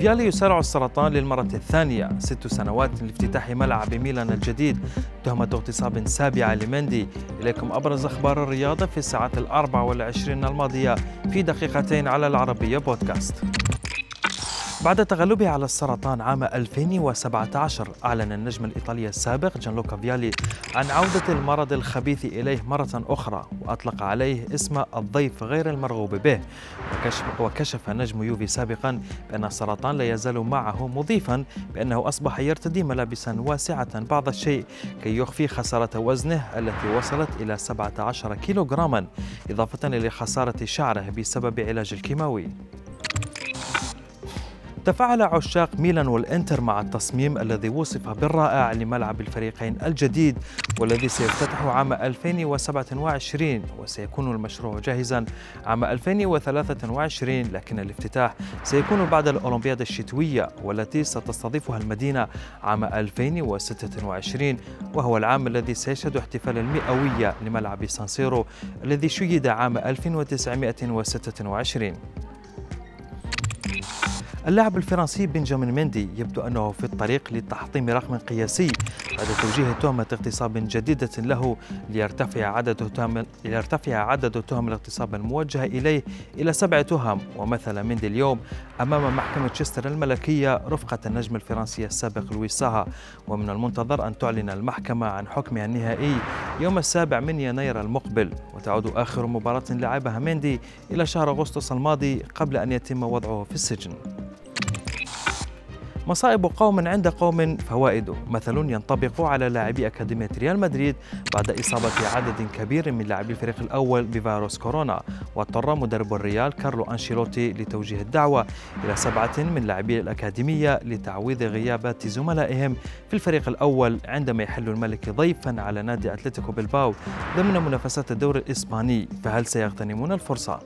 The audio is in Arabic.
فيالي يسارع السرطان للمرة الثانية. ست سنوات لافتتاح ملعب ميلان الجديد. تهمة اغتصاب سابعة لمندي. إليكم أبرز أخبار الرياضة في الساعات الأربع والعشرين الماضية في دقيقتين على العربية بودكاست. بعد تغلبه على السرطان عام 2017 أعلن النجم الإيطالي السابق جانلوكا فيالي عن عودة المرض الخبيث إليه مرة أخرى وأطلق عليه اسم الضيف غير المرغوب به. وكشف, نجم يوفي سابقا بأن السرطان لا يزال معه مضيفا بأنه أصبح يرتدي ملابسا واسعة بعض الشيء كي يخفي خسارة وزنه التي وصلت إلى 17 كيلوغراما إضافة إلى خسارة شعره بسبب علاج الكيماوي. تفاعل عشاق ميلان والإنتر مع التصميم الذي وصف بالرائع لملعب الفريقين الجديد والذي سيفتتح عام 2027 وسيكون المشروع جاهزا عام 2023 لكن الافتتاح سيكون بعد الأولمبياد الشتوية والتي ستستضيفها المدينة عام 2026 وهو العام الذي سيشهد احتفال المئوية لملعب سانسيرو الذي شيد عام 1926 اللاعب الفرنسي بنجامين مندي يبدو أنه في الطريق لتحطيم رقم قياسي. بعد توجيه تهمة اغتصاب جديدة له ليرتفع عدد تهم ليرتفع عدد تهم الاغتصاب الموجهة إليه إلى سبع تهم ومثل مندي اليوم أمام محكمة تشستر الملكية رفقة النجم الفرنسي السابق لويس ساها. ومن المنتظر أن تعلن المحكمة عن حكمها النهائي يوم السابع من يناير المقبل. وتعود آخر مباراة لعبها مندي إلى شهر أغسطس الماضي قبل أن يتم وضعه في السجن. مصائب قوم عند قوم فوائد مثل ينطبق على لاعبي أكاديمية ريال مدريد بعد إصابة عدد كبير من لاعبي الفريق الأول بفيروس كورونا واضطر مدرب الريال كارلو أنشيلوتي لتوجيه الدعوة إلى سبعة من لاعبي الأكاديمية لتعويض غيابات زملائهم في الفريق الأول عندما يحل الملك ضيفا على نادي أتلتيكو بلباو ضمن منافسات الدوري الإسباني فهل سيغتنمون الفرصة؟